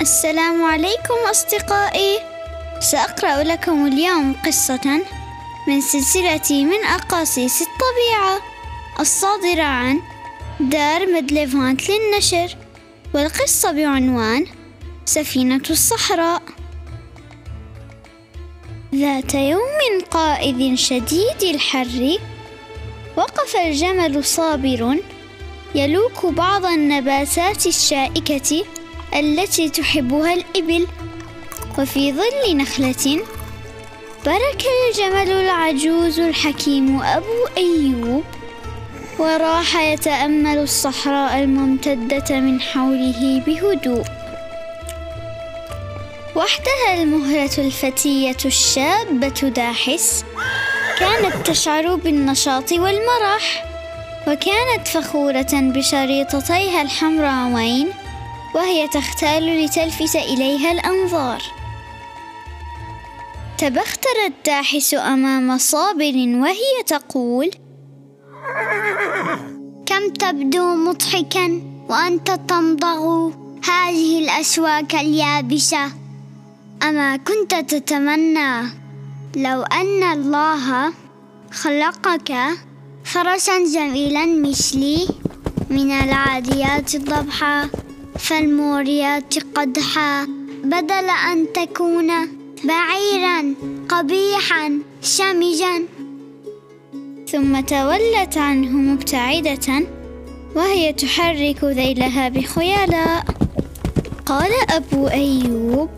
السلام عليكم أصدقائي. سأقرأ لكم اليوم قصة من سلسلة من أقاصيص الطبيعة الصادرة عن دار مدليفانت للنشر والقصة بعنوان سفينة الصحراء. ذات يوم قائد شديد الحر وقف الجمل صابر يلوك بعض النباتات الشائكة التي تحبها الإبل. وفي ظل نخلة برك الجمل العجوز الحكيم أبو أيوب. وراح يتأمل الصحراء الممتدة من حوله بهدوء. وحدها المهرة الفتية الشابة داحس. كانت تشعر بالنشاط والمرح. وكانت فخورة بشريطتيها الحمراوين. وهي تختال لتلفت إليها الأنظار. تبخترت داحس أمام صابر وهي تقول كم تبدو مضحكا وأنت تمضغ هذه الأشواك اليابسة. أما كنت تتمنى لو أن الله خلقك فرسا جميلا مثلي من العاديات ضبحا فالموريات قدحا. بدل أن تكون بعيرا قبيحا شمجا ثم تولت عنه مبتعدة وهي تحرك ذيلها بخيلاء. قال أبو أيوب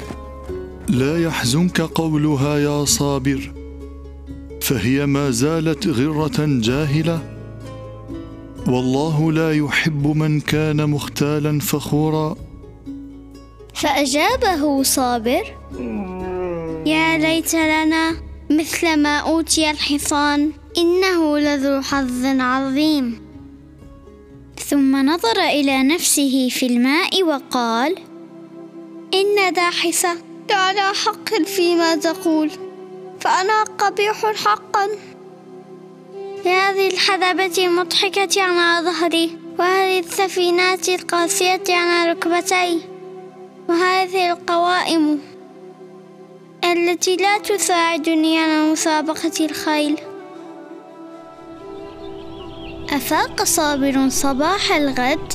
لا يحزنك قولها يا صابر فهي ما زالت غرة جاهلة. والله لا يحب من كان مختالا فخورا. فأجابه صابر يا ليت لنا مثل ما أوتي الحصان إنه لذو حظ عظيم. ثم نظر إلى نفسه في الماء وقال إن داحسه على حق فيما تقول فأنا قبيح حقا. هذه الحلبة المضحكة على ظهري وهذه السفينات القاسية على ركبتي وهذه القوائم التي لا تساعدني على مسابقة الخيل. أفاق صابر صباح الغد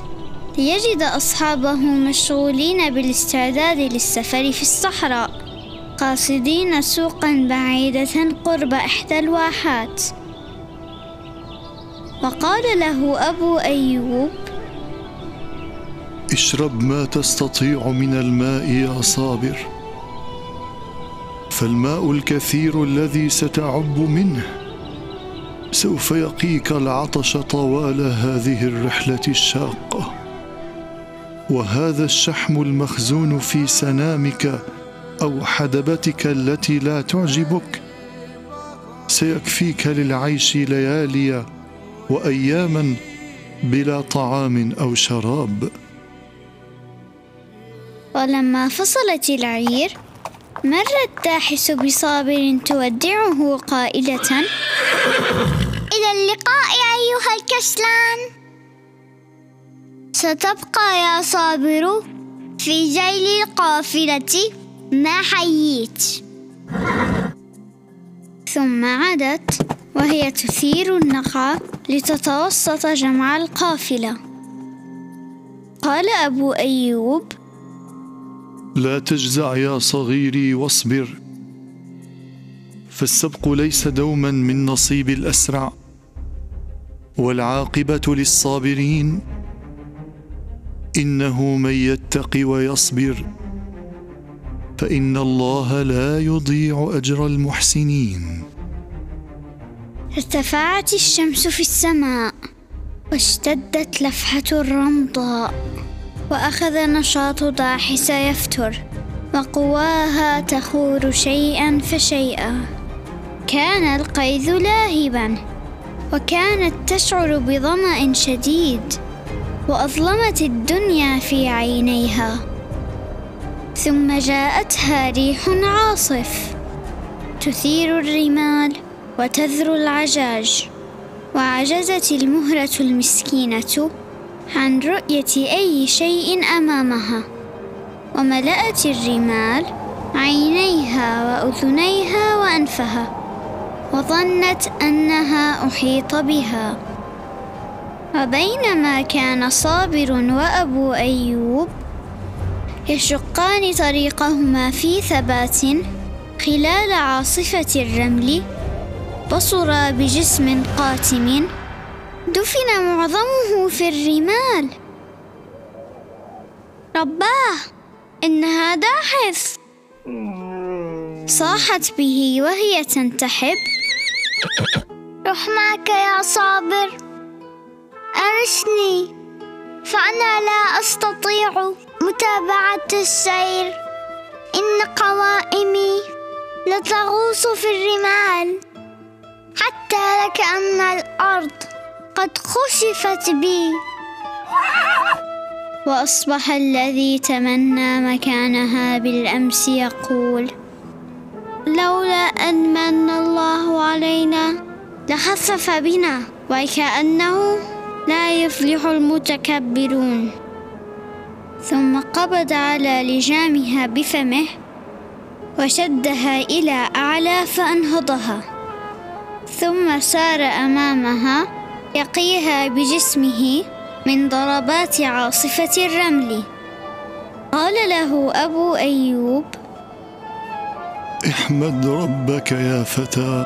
ليجد أصحابه مشغولين بالاستعداد للسفر في الصحراء قاصدين سوقا بعيدة قرب إحدى الواحات. وقال له أبو أيوب اشرب ما تستطيع من الماء يا صابر فالماء الكثير الذي ستعب منه سوف يقيك العطش طوال هذه الرحلة الشاقة. وهذا الشحم المخزون في سنامك أو حدبتك التي لا تعجبك سيكفيك للعيش ليالي وأياما بلا طعام أو شراب. ولما فصلت العير مرت داحس بصابر تودعه قائلة إلى اللقاء أيها الكسلان. ستبقى يا صابر في جيل القافلة ما حييت. ثم عادت وهي تثير النقع لتتوسط جمع القافلة. قال أبو أيوب لا تجزع يا صغيري واصبر. فالسبق ليس دوما من نصيب الأسرع والعاقبة للصابرين. إنه من يتق ويصبر فإن الله لا يضيع أجر المحسنين. ارتفعت الشمس في السماء واشتدت لفحة الرمضاء وأخذ نشاط داحس يفتر وقواها تخور شيئا فشيئا. كان القيظ لاهبا وكانت تشعر بظمأ شديد وأظلمت الدنيا في عينيها. ثم جاءتها ريح عاصف تثير الرمال وتذر العجاج. وعجزت المهرة المسكينة عن رؤية أي شيء أمامها. وملأت الرمال عينيها وأذنيها وأنفها. وظنت أنها أحيط بها. وبينما كان صابر وأبو أيوب يشقان طريقهما في ثبات خلال عاصفة الرمل بصرا بجسم قاتم. دفن معظمه في الرمال. رباه إن هذا حث صاحت به وهي تنتحب. رح معك يا صابر. أرشني فأنا لا أستطيع متابعة السير. إن قوائمي لتغوص في الرمال. حتى لكأن الأرض قد خسفت بي. وأصبح الذي تمنى مكانها بالأمس يقول لولا أن من الله علينا لخسف بنا وكأنه لا يفلح المتكبرون. ثم قبض على لجامها بفمه وشدها إلى أعلى فأنهضها. ثم سار أمامها يقيها بجسمه من ضربات عاصفة الرمل. قال له أبو أيوب احمد ربك يا فتى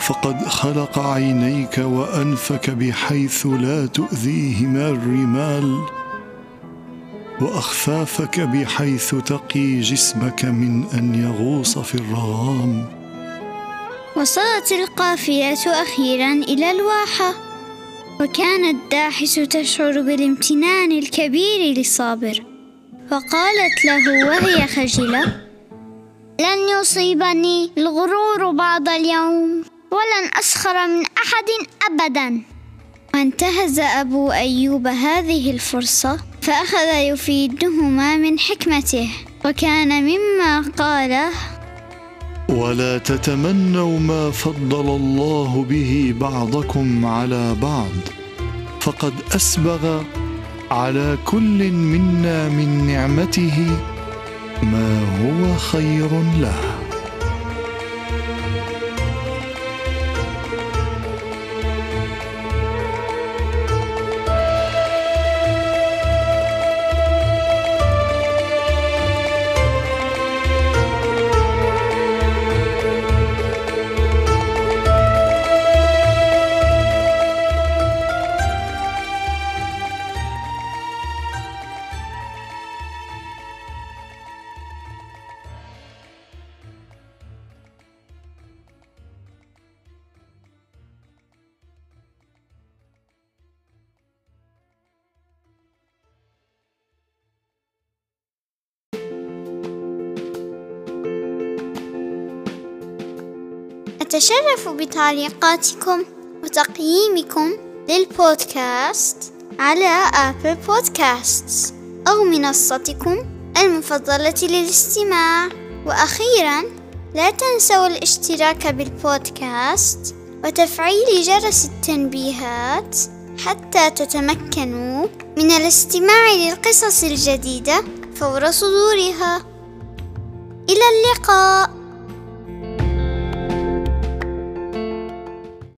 فقد خلق عينيك وأنفك بحيث لا تؤذيهما الرمال وأخفافك بحيث تقي جسمك من أن يغوص في الرغام. وصلت القافلة أخيرا إلى الواحة وكانت داحس تشعر بالامتنان الكبير لصابر. وقالت له وهي خجلة لن يصيبني الغرور بعد اليوم ولن أسخر من أحد أبدا. وانتهز أبو أيوب هذه الفرصة فأخذ يفيدهما من حكمته. وكان مما قاله ولا تتمنوا ما فضل الله به بعضكم على بعض. فقد أسبغ على كل منا من نعمته ما هو خير له. أتشرف بتعليقاتكم وتقييمكم للبودكاست على آبل بودكاست أو منصتكم المفضلة للاستماع. وأخيرا لا تنسوا الاشتراك بالبودكاست وتفعيل جرس التنبيهات حتى تتمكنوا من الاستماع للقصص الجديدة فور صدورها. إلى اللقاء.